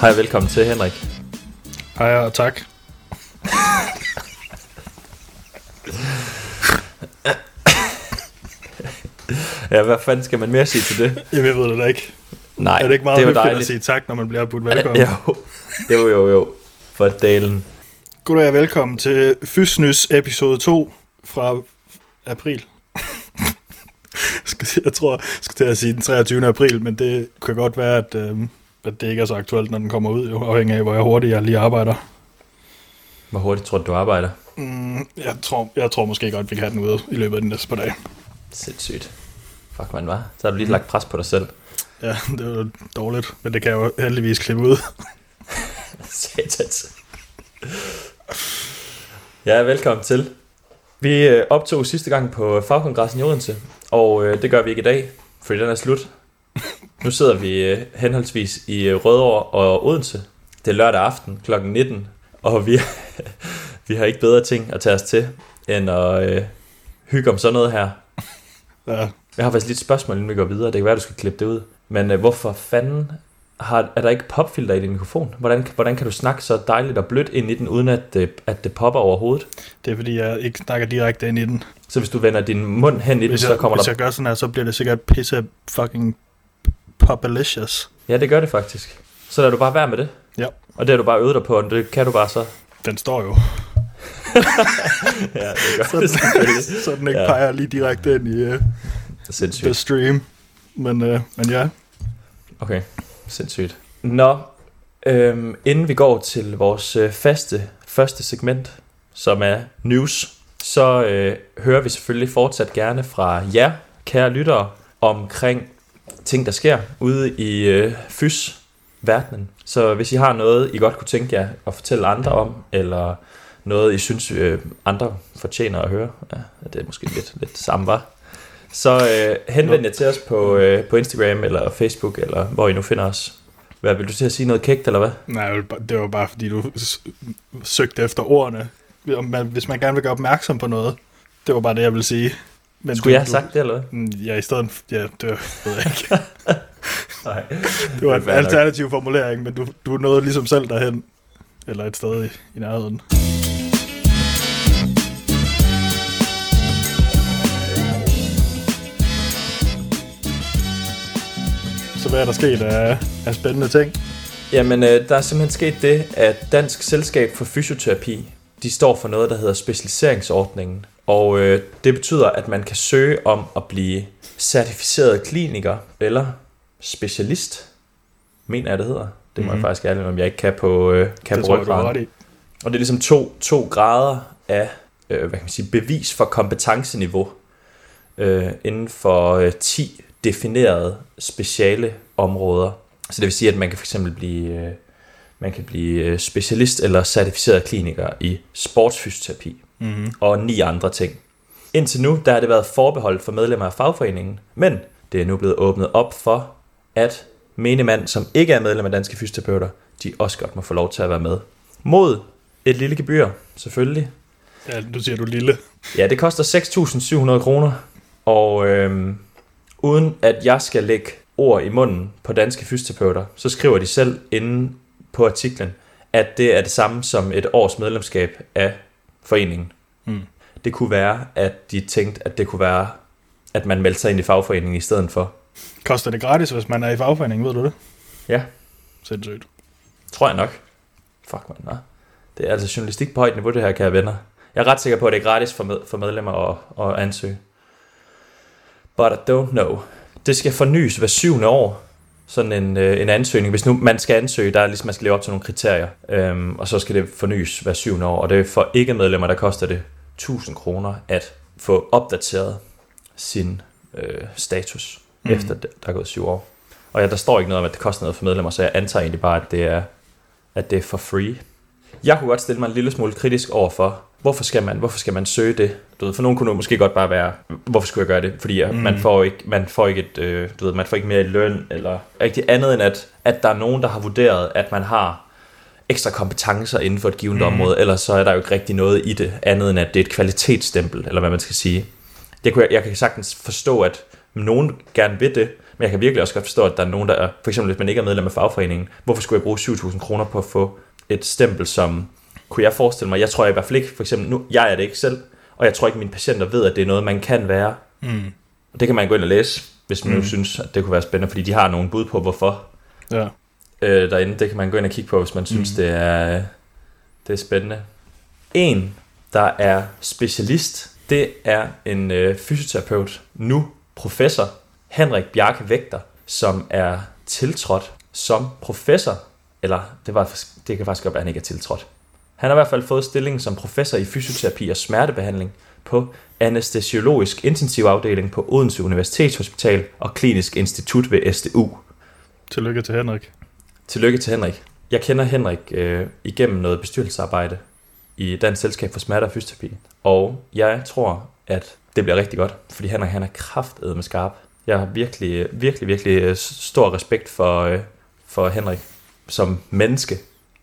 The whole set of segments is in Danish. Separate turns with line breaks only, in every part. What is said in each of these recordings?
Hej og velkommen til, Henrik.
Hej og tak.
Ja, hvad fanden skal man mere sige til det?
Jeg ved det da ikke.
Nej,
er det ikke meget
det dejligt.
at sige tak, når man bliver budt velkommen?
Jo, jo, jo, jo. For dalen.
Goddag og velkommen til Fysnys episode 2 fra april. Jeg tror, jeg skal til at sige den 23. april, men det kan godt være, at, øh, at det ikke er så aktuelt, når den kommer ud, afhængig af, hvor jeg hurtigt jeg lige arbejder.
Hvor hurtigt tror du, du arbejder?
Mm, jeg, tror, jeg tror måske godt, vi kan have den ude i løbet af den næste par dage.
Sindssygt. Fuck, man var. Så har du lige lagt pres på dig selv.
Ja, det jo dårligt, men det kan jeg jo heldigvis klippe ud.
Satans. Ja, velkommen til. Vi øh, optog sidste gang på fagkongressen i Odense, og øh, det gør vi ikke i dag, fordi den er slut. Nu sidder vi øh, henholdsvis i Rødovre og Odense. Det er lørdag aften kl. 19, og vi, vi har ikke bedre ting at tage os til, end at øh, hygge om sådan noget her.
Ja,
Jeg har faktisk lidt spørgsmål, inden vi går videre. Det kan være, du skal klippe det ud. Men øh, hvorfor fanden har, er der ikke popfilter i din mikrofon? Hvordan, hvordan kan du snakke så dejligt og blødt ind i den, uden at det, at det popper overhovedet?
det er fordi, jeg ikke snakker direkte ind i den.
Så hvis du vender din mund hen i den,
Hvis
så
jeg,
kommer
hvis
der...
jeg gør sådan her, så bliver det sikkert pisse fucking popalicious.
Ja, det gør det faktisk. Så lader du bare være med det.
Ja.
Og det har du bare øvet dig på, og det kan du bare så.
Den står jo,
Ja, det gør
så,
det
den, så den ikke
ja.
peger lige direkte ind i uh, the
Sindssygt.
stream. Men, uh, men ja,
Okay, sindssygt. Nå, øhm, inden vi går til vores øh, faste første segment, som er news, så øh, hører vi selvfølgelig fortsat gerne fra jer, kære lyttere, omkring ting, der sker ude i øh, fys-verdenen. Så hvis I har noget, I godt kunne tænke jer at fortælle andre om, eller noget, I synes, øh, andre fortjener at høre, ja, det er måske lidt, lidt samme, var. Så øh, henvend jer til os på, øh, på Instagram eller Facebook, eller hvor I nu finder os. Hvad, vil du til at sige noget kægt, eller hvad?
nej, det var bare fordi, du søgte efter ordene. Hvis man gerne vil gøre opmærksom på noget. Det var bare det, jeg ville sige. Men
Skulle
du,
jeg have sagt det, eller hvad?
Mm, Ja, i stedet ja, det var, ved jeg ikke.
Nej.
Det var en alternativ formulering, men du, du nåede ligesom selv derhen. Eller et sted i, i nærheden. Så hvad er der sket af, af spændende ting?
Jamen, øh, der er simpelthen sket det, at Dansk Selskab for Fysioterapi, de står for noget, der hedder specialiseringsordningen. Og øh, det betyder, at man kan søge om at blive certificeret kliniker eller specialist, mener jeg, det hedder. Det må mm-hmm.
Mhm.
jeg faktisk ærligt, om jeg ikke kan på, øh, kan
det
på
tror jeg.
Og det er ligesom to, to grader af øh, hvad kan man sige, bevis for kompetenceniveau øh, inden for øh, 10 definerede speciale områder. Så det vil sige, at man kan fx blive, øh, man kan blive øh, specialist eller certificeret kliniker i sportsfysioterapi
Mm-hmm.
og ni andre ting. Indtil nu der har det været forbeholdt for medlemmer af fagforeningen, men det er nu blevet åbnet op for, at menigmand, som ikke er medlem af Danske Fysioterapeuter, de også godt må få lov til at være med. Mod et lille gebyr, selvfølgelig.
Ja, nu siger du lille.
Ja, det koster 6.700 kroner, og øhm, uden at jeg skal lægge ord i munden på danske fysioterapeuter, så skriver de selv inde på artiklen, at det er det samme som et års medlemskab af foreningen.
Mm.
Det kunne være, at de tænkte, at det kunne være, at man meldte sig ind i fagforeningen i stedet for.
Koster det gratis, hvis man er i fagforeningen, ved du det?
Ja.
Sindssygt.
Tror jeg nok. Fuck man, nej. Det er altså journalistik på højt niveau, det her, kære venner. Jeg er ret sikker på, at det er gratis for, med, for medlemmer at, at ansøge. But I don't know. Det skal fornyes hver syvende år, sådan en, øh, en ansøgning. Hvis nu man skal ansøge, der er ligesom, man skal leve op til nogle kriterier, øhm, og så skal det fornyes hver syvende år. Og det er for ikke medlemmer, der koster det 1000 kroner at få opdateret sin øh, status, mm. Efter der er gået syv år. Og ja, der står ikke noget om, at det koster noget for medlemmer, så jeg antager egentlig bare, at det er, at det er for free. Jeg kunne godt stille mig en lille smule kritisk over for, hvorfor skal man, hvorfor skal man søge det? Du ved, for nogen kunne måske godt bare være, hvorfor skulle jeg gøre det? Fordi mm. man får ikke, man får ikke et, øh, du ved, man får ikke mere i løn, eller rigtig andet end at, at der er nogen, der har vurderet, at man har ekstra kompetencer inden for et givet mm. område, ellers så er der jo ikke rigtig noget i det, andet end at det er et kvalitetsstempel, eller hvad man skal sige. Det kunne jeg, jeg kan sagtens forstå, at nogen gerne vil det, men jeg kan virkelig også godt forstå, at der er nogen, der er, for eksempel hvis man ikke er medlem af fagforeningen, hvorfor skulle jeg bruge 7.000 kroner på at få et stempel, som kunne jeg forestille mig, jeg tror jeg i hvert fald ikke, for eksempel nu, jeg er det ikke selv, og jeg tror ikke, mine patienter ved, at det er noget, man kan være.
Mm.
Og det kan man gå ind og læse, hvis man. Mm. nu synes, at det kunne være spændende, fordi de har nogle bud på, hvorfor
Ja.
øh, derinde. Det kan man gå ind og kigge på, hvis man synes,
Mm.
det, er, det er spændende. En, der er specialist, det er en øh, fysioterapeut, nu professor, Henrik Bjarke Vægter, som er tiltrådt som professor, eller det, var, det kan faktisk godt være, at han ikke er tiltrådt. Han har i hvert fald fået stillingen som professor i fysioterapi og smertebehandling på anestesiologisk intensivafdeling på Odense Universitetshospital og Klinisk Institut ved SDU.
Tillykke til Henrik.
Tillykke til Henrik. Jeg kender Henrik øh, igennem noget bestyrelsesarbejde i Dansk Selskab for Smerte og Fysioterapi. Og jeg tror, at det bliver rigtig godt, fordi Henrik han er kraftedet med skarp. Jeg har virkelig, virkelig, virkelig øh, stor respekt for, øh, for Henrik som menneske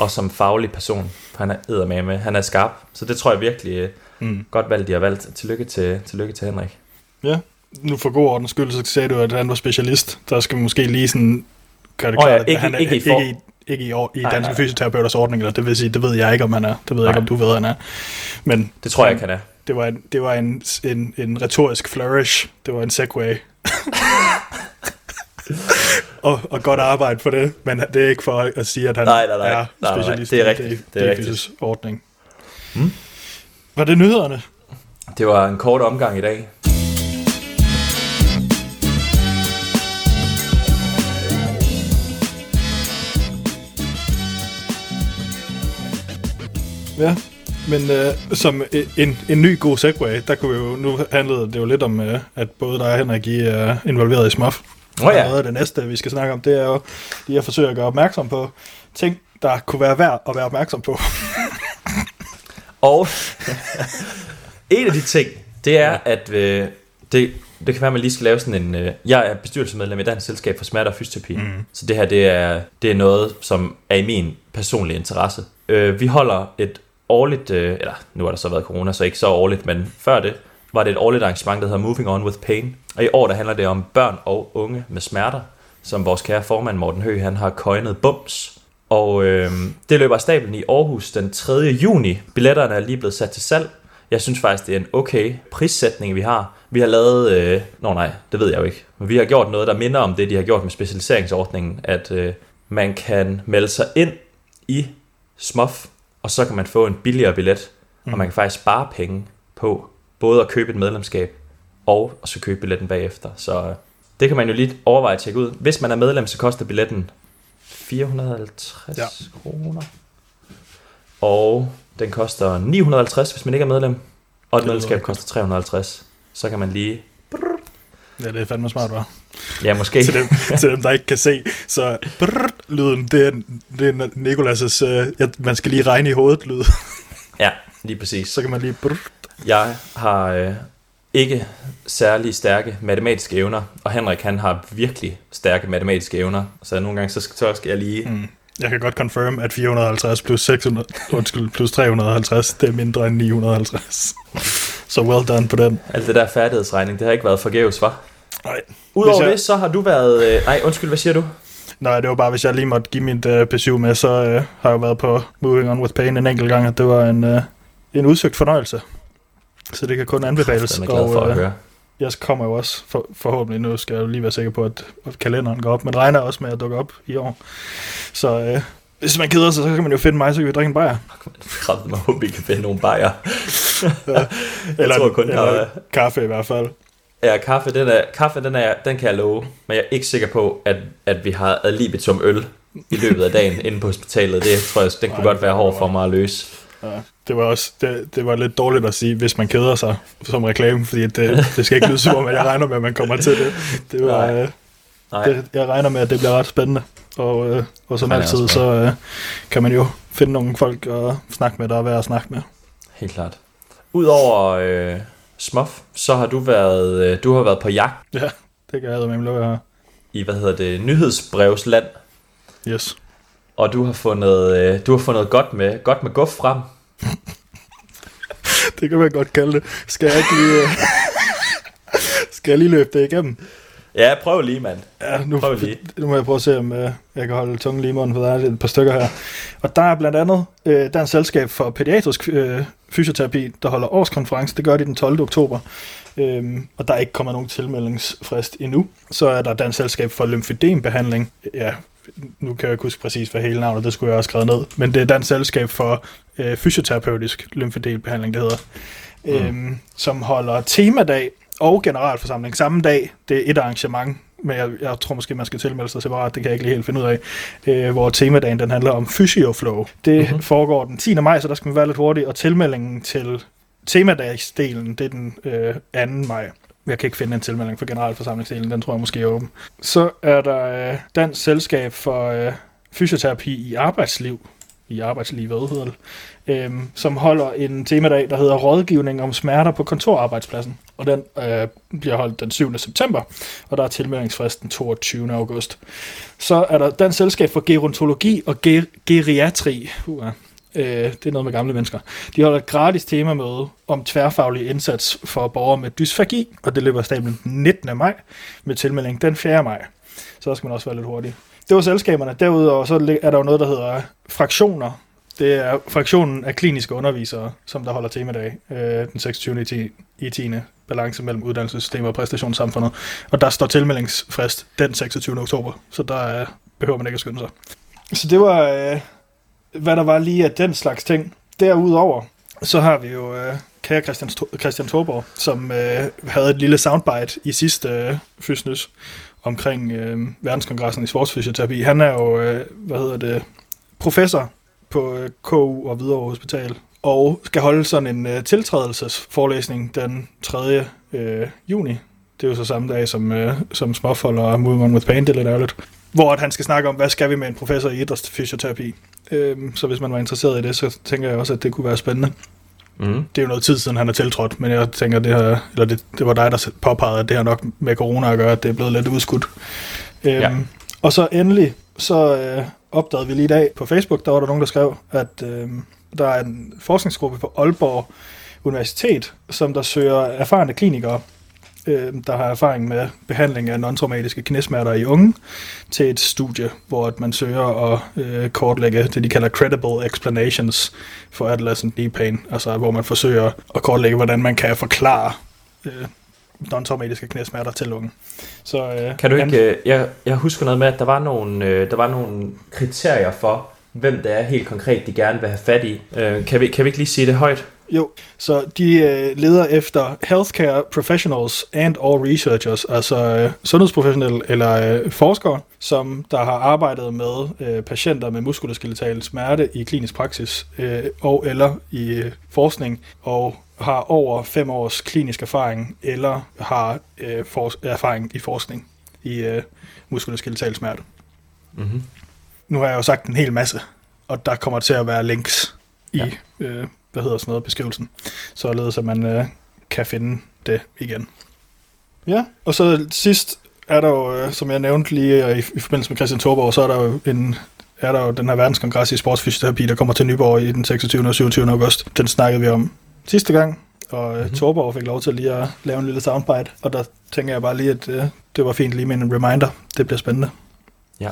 og som faglig person. Han er med. Han er skarp. Så det tror jeg virkelig øh,
Mm.
godt valgt, de har valgt. Tillykke til, tillykke til Henrik.
Ja, nu for god ordens skyld, så sagde du, at han var specialist. Der skal vi måske lige sådan gøre det
Åh ja,
klart, at
ikke-
han er
ikke i
ikke,
for-
i, ikke i, år- i
Nej,
danske fysioterapeuters ordning, eller det vil sige, det ved jeg ikke, om han er. Det ved jeg ikke, om du ved, han er. Men
Det tror jeg ikke, han er.
det var en, det var en, en, en retorisk flourish. Det var en segway. og, og godt arbejde for det, men det er ikke for at sige, at han
Nej, nej, nej.
er
Nej, nej, nej.
specialist
Det er rigtigt. Det er rigtigt.
Ordning.
Mm.
Var det nyhederne?
Det var en kort omgang i dag.
Ja, men øh, som en, en ny god segway, der kunne vi jo, nu handlede det jo lidt om, øh, at både dig og Henrik I er involveret i SMUF.
Oh, ja.
Noget af det næste, vi skal snakke om, det er jo lige at forsøge at gøre opmærksom på ting, der kunne være værd at være opmærksom på.
Og en af de ting, det er, at øh, det, det kan være, at man lige skal lave sådan en... Øh, jeg er bestyrelsesmedlem i Dansk Selskab for Smerte og Fysioterapi.
Mm.
Så det her, det er, det er noget, som er i min personlige interesse. Øh, vi holder et årligt, øh, eller nu har der så været corona, så ikke så årligt, men før det, var det et årligt arrangement, der hedder Moving On With Pain. Og i år, der handler det om børn og unge med smerter, som vores kære formand Morten Høgh, han har coinet bums. Og øh, det løber af stablen i Aarhus den 3. juni. Billetterne er lige blevet sat til salg. Jeg synes faktisk, det er en okay prissætning, vi har. Vi har lavet... Øh, nå nej, det ved jeg jo ikke. Men vi har gjort noget, der minder om det, de har gjort med specialiseringsordningen. At øh, man kan melde sig ind i SMOF, og så kan man få en billigere billet. Mm. Og man kan faktisk spare penge på både at købe et medlemskab og at så købe billetten bagefter. Så øh, det kan man jo lige overveje at tjekke ud. Hvis man er medlem, så koster billetten 450
Ja.
kroner. Og den koster 950, hvis man ikke er medlem. Og et medlemskab koster 350. Så kan man lige...
Ja, det er fandme smart, var.
Ja, måske.
til, dem, til dem, der ikke kan se. Så brrr, lyden, det er, det er Nikolas' øh, man skal lige regne i hovedet lyd.
Ja, lige præcis.
Så kan man lige... Brrr.
Jeg har øh, ikke særlig stærke matematiske evner, og Henrik han har virkelig stærke matematiske evner, så nogle gange så skal, så skal jeg lige...
Mm. Jeg kan godt confirm, at 450 plus, 600, undskyld, plus 350, det er mindre end 950. Så well done på den.
Alt det der færdighedsregning, det har ikke været forgæves, var.
Nej.
Udover
jeg-
det, så har du været... Øh, nej, undskyld, hvad siger du?
Nej, det var bare, hvis jeg lige måtte give mit uh, PSU med, så uh, har jeg været på Moving On With Pain en enkelt gang, og det var en, uh, en udsøgt fornøjelse. Så det kan kun anbefales.
Den er glad for
og,
at høre.
jeg kommer jo også, for, forhåbentlig nu skal jeg jo lige være sikker på, at, at kalenderen går op, men regner også med at dukke op i år. Så uh, hvis man keder sig, så kan man jo finde mig, så kan vi drikke en bajer.
Kraft mig håbe, vi kan finde nogle bajer.
Eller,
tror kun,
eller
der er-
kaffe i hvert fald.
Ja, kaffe, den, er, kaffe den, er, den kan jeg love, men jeg er ikke sikker på, at, at vi har ad libitum øl i løbet af dagen inde på hospitalet. Det tror jeg, den kunne
Nej,
godt være hård for mig at løse.
Ja, det var også det, det var lidt dårligt at sige, hvis man keder sig som reklame, fordi det, det skal ikke lyde som om, at jeg regner med, at man kommer til det. det, var,
Nej.
øh,
Nej,
det jeg regner med, at det bliver ret spændende. Og, øh, og som altid, så øh, kan man jo finde nogle folk og snakke med, der er værd at snakke med.
Helt klart. Udover øh, smuff, så har du været, øh, du har været på jagt
Ja, det kan jeg med lov her.
i, hvad hedder det, nyhedsbrevsland,
Yes.
og du har fundet, øh, du har fundet godt med, godt med guf frem.
Det kan man godt kalde det. Skal jeg ikke lige... øh, Skal jeg lige løbe det igennem?
Ja, prøv lige, mand.
Ja, nu,
Prøv lige.
nu må jeg prøve at se, om øh, jeg kan holde tungen lige i munden, for der er et par stykker her. Og der er blandt andet øh, Dansk Selskab for Pædiatrisk Fysioterapi, der holder årskonference. Det gør de den 12. oktober. Øhm, og der er ikke kommet nogen tilmeldingsfrist endnu. Så er der Dansk Selskab for Lymfedembehandling. Ja, nu kan jeg ikke huske præcis, hvad hele navnet, det skulle jeg også skrevet ned. Men det er Dansk Selskab for øh, Fysioterapeutisk Lymfedelbehandling, det hedder. Mm. Øhm, som holder temadag og generalforsamling samme dag. Det er et arrangement, men jeg, jeg tror måske, man skal tilmelde sig separat, det kan jeg ikke lige helt finde ud af, øh, hvor temadagen den handler om Physioflow. Det
Mhm.
mm-hmm. foregår den 10. maj, så der skal man være lidt hurtig, og tilmeldingen til temadagsdelen, det er den øh, 2. maj. Jeg kan ikke finde en tilmelding for generalforsamlingsdelen, den tror jeg måske er åben. Så er der øh, Dansk Selskab for øh, Fysioterapi i Arbejdsliv, i arbejdslivet hedder det, øhm, som holder en temadag, der hedder Rådgivning om smerter på kontorarbejdspladsen. Og den øh, bliver holdt den 7. september, og der er tilmeldingsfrist den 22. august. Så er der Dansk Selskab for Gerontologi og ger- Geriatri. Uh, øh, det er noget med gamle mennesker. De holder et gratis temamøde om tværfaglig indsats for borgere med dysfagi, og det løber stablen den 19. maj med tilmelding den 4. maj. Så der skal man også være lidt hurtig. Det var selskaberne. Derudover så er der jo noget, der hedder fraktioner. Det er fraktionen af kliniske undervisere, som der holder temadag øh, den 26/10 i 10. balance mellem uddannelsessystemet og præstationssamfundet. Og der står tilmeldingsfrist den 26. oktober, så der øh, behøver man ikke at skynde sig. Så det var, øh, hvad der var lige af den slags ting. Derudover, så har vi jo øh, kære Christian, Christian Thorborg, som øh, havde et lille soundbite i sidste øh, Fysnys omkring øh, verdenskongressen i sportsfysioterapi. Han er jo, øh, hvad hedder det, professor på øh, KU og Hvidovre Hospital, og skal holde sådan en øh, tiltrædelsesforelæsning den 3. Øh, juni. Det er jo så samme dag som, øh, som småfolder og Moving On With Pain, det er lidt ærgerligt. Hvor at han skal snakke om, hvad skal vi med en professor i idrætsfysioterapi. Øh, så hvis man var interesseret i det, så tænker jeg også, at det kunne være spændende.
Mm.
Det er jo noget tid siden, han er tiltrådt, men jeg tænker, det, her, eller det, det var dig, der påpegede, at det har nok med corona at gøre, at det er blevet lidt udskudt. Øhm,
Ja.
Og så endelig, så øh, opdagede vi lige i dag på Facebook, der var der nogen, der skrev, at øh, der er en forskningsgruppe på Aalborg Universitet, som der søger erfarne klinikere, øh, der har erfaring med behandling af non-traumatiske knæsmerter i unge, til et studie, hvor at man søger at øh, kortlægge det, de kalder credible explanations for adolescent knee pain, altså hvor man forsøger at kortlægge, hvordan man kan forklare øh, non-traumatiske knæsmerter til unge. Så, øh,
Kan du ikke, øh, jeg, jeg husker noget med, at der var nogle, øh, der var nogle kriterier for, hvem det er helt konkret, de gerne vil have fat i. Øh, kan, vi, kan vi ikke lige sige det højt?
Jo, så de øh, leder efter healthcare professionals and or researchers, altså øh, sundhedsprofessionelle eller øh, forskere, som der har arbejdet med øh, patienter med muskuloskeletal smerte i klinisk praksis øh, og eller i øh, forskning og har over fem års klinisk erfaring eller har øh, for, erfaring i forskning i øh, muskuloskeletal smerte.
Mm-hmm.
Nu har jeg jo sagt en hel masse, og der kommer til at være links i,
Ja.
ja. øh, hvad hedder sådan noget, beskrivelsen, således at man øh, kan finde det igen. Ja, og så sidst er der jo, øh, som jeg nævnte lige øh, i, i forbindelse med Christian Thorborg, så er der jo en er der jo den her verdenskongres i sportsfysioterapi, der kommer til Nyborg i den 26. og 27. august. Den snakkede vi om sidste gang, og mm-hmm. Thorborg fik lov til lige at lave en lille soundbite, og der tænker jeg bare lige, at øh, det var fint lige med en reminder. Det bliver spændende.
Ja.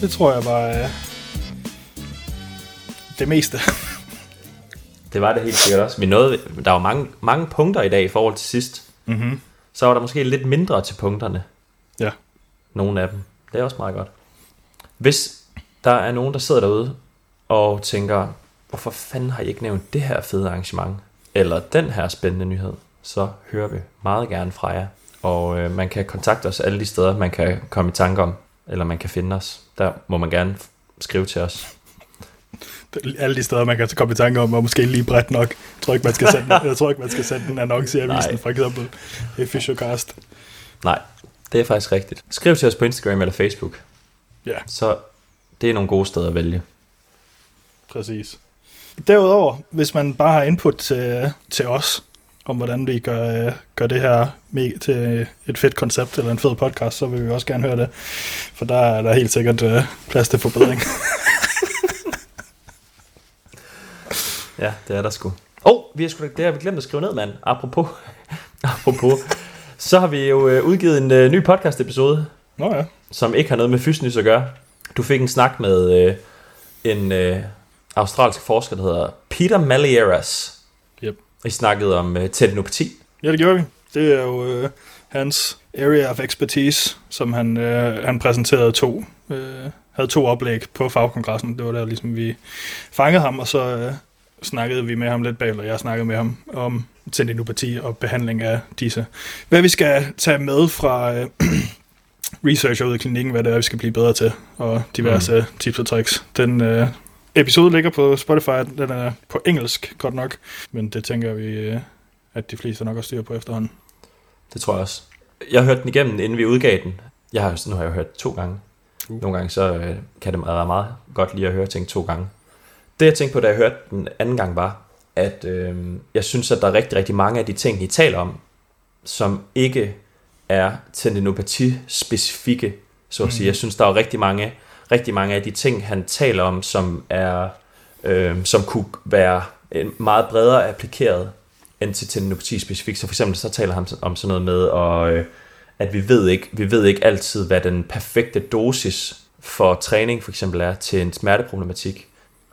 Det tror jeg var øh, det meste.
Det var det helt sikkert også. Vi nåede, der var mange, mange punkter i dag i forhold til sidst.
Mm-hmm.
Så var der måske lidt mindre til punkterne.
Ja.
Nogle af dem. Det er også meget godt. Hvis der er nogen, der sidder derude og tænker, hvorfor fanden har I ikke nævnt det her fede arrangement? Eller den her spændende nyhed? Så hører vi meget gerne fra jer. Og øh, man kan kontakte os alle de steder, man kan komme i tanke om. Eller man kan finde os. Der må man gerne skrive til os.
Alle de steder, man kan komme i tanke om, og måske lige bredt nok. Jeg tror ikke, man skal sende, jeg tror ikke, man skal sende en annonce i avisen,
Nej.
for eksempel i Fishercast.
Nej, det er faktisk rigtigt. Skriv til os på Instagram eller Facebook.
Ja.
Så det er nogle gode steder at vælge.
Præcis. Derudover, hvis man bare har input til, til os, om hvordan vi gør, øh, gør det her me- til et fedt koncept eller en fed podcast, så vil vi også gerne høre det. For der er der helt sikkert uh, plads til forbedring.
Ja, det er der sgu. Åh, oh, vi har sgu, det har vi glemt at skrive ned, mand. Apropos. Apropos. Så har vi jo øh, udgivet en øh, ny podcast episode,
Nå ja.
som ikke har noget med fysnys at gøre. Du fik en snak med øh, en øh, australsk forsker, der hedder Peter Malieras. I snakkede om øh, tendinopati.
Ja, det gjorde vi. Det er jo øh, hans area of expertise, som han, øh, han præsenterede to. Øh, havde to oplæg på fagkongressen. Det var der ligesom vi fangede ham, og så øh, snakkede vi med ham lidt bag, og jeg snakkede med ham om tendinopati og behandling af disse. Hvad vi skal tage med fra øh, research ud i klinikken, hvad det er, vi skal blive bedre til, og diverse mm. tips og tricks. Den øh, episode ligger på Spotify, den er på engelsk godt nok, men det tænker vi, øh, at de fleste nok har styr på efterhånden.
Det tror jeg også. Jeg hørte den igennem, inden vi udgav den. Jeg har, nu har jeg hørt to gange.
Uh.
Nogle gange så øh, kan det være meget godt lige at høre ting to gange. Det jeg tænkte på, da jeg hørte den anden gang, var, at øh, jeg synes, at der er rigtig, rigtig mange af de ting, I taler om, som ikke er tendinopati-specifikke, så at sige.
Mm.
Jeg synes, der er rigtig mange, rigtig mange af de ting, han taler om, som er, øh, som kunne være øh, meget bredere applikeret end til tendinopati specifikt. Så for eksempel så taler han om sådan noget med, og, øh, at vi ved, ikke, vi ved ikke altid, hvad den perfekte dosis for træning for eksempel er til en smerteproblematik,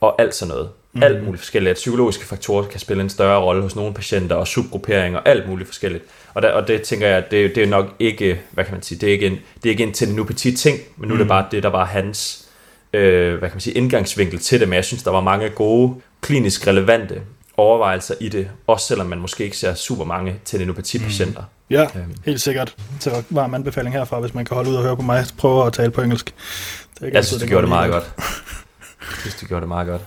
og alt sådan noget. Mm. Alt muligt forskelligt. At psykologiske faktorer kan spille en større rolle hos nogle patienter, og subgrupperinger, alt muligt forskelligt. Og, der, og det tænker jeg, det, det er nok ikke, hvad kan man sige, det er ikke en, det er ikke en ting, men nu mm. er det bare det, der var hans, øh, hvad kan man sige, indgangsvinkel til det, men jeg synes, der var mange gode, klinisk relevante overvejelser i det, også selvom man måske ikke ser super mange tendinopati-patienter. Mm.
Ja,
Øhm.
helt sikkert. Så varm anbefaling herfra, hvis man kan holde ud og høre på mig prøve at tale på engelsk. Det er ikke
Jeg
altid,
synes, du gjorde det meget godt. Jeg synes, du gjorde det meget godt.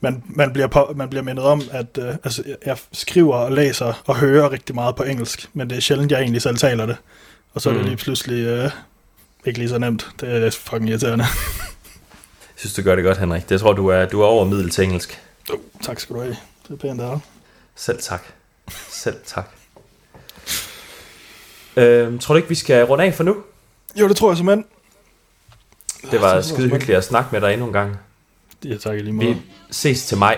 Man, man, bliver på, man bliver mindet om, at øh, altså, jeg skriver og læser og hører rigtig meget på engelsk, men det er sjældent, jeg egentlig selv taler det. Og så er det
Mm.
lige pludselig øh, ikke lige så nemt. Det er fucking irriterende.
Jeg synes, du gør det godt, Henrik. Det tror du er, du er over middel til engelsk.
Oh, tak skal du have. Det er pænt af.
Selv tak. Selv tak. Øhm, tror du ikke, vi skal runde af for nu?
Jo, det tror jeg simpelthen.
Det var skide hyggeligt at snakke med dig endnu en gang.
Ja, tak lige måde.
Vi ses til mig.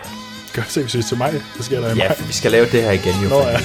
Gør se, hvis til mig. Det sker der i
Ja,
mig.
for vi skal lave det her igen jo.
Nå ja.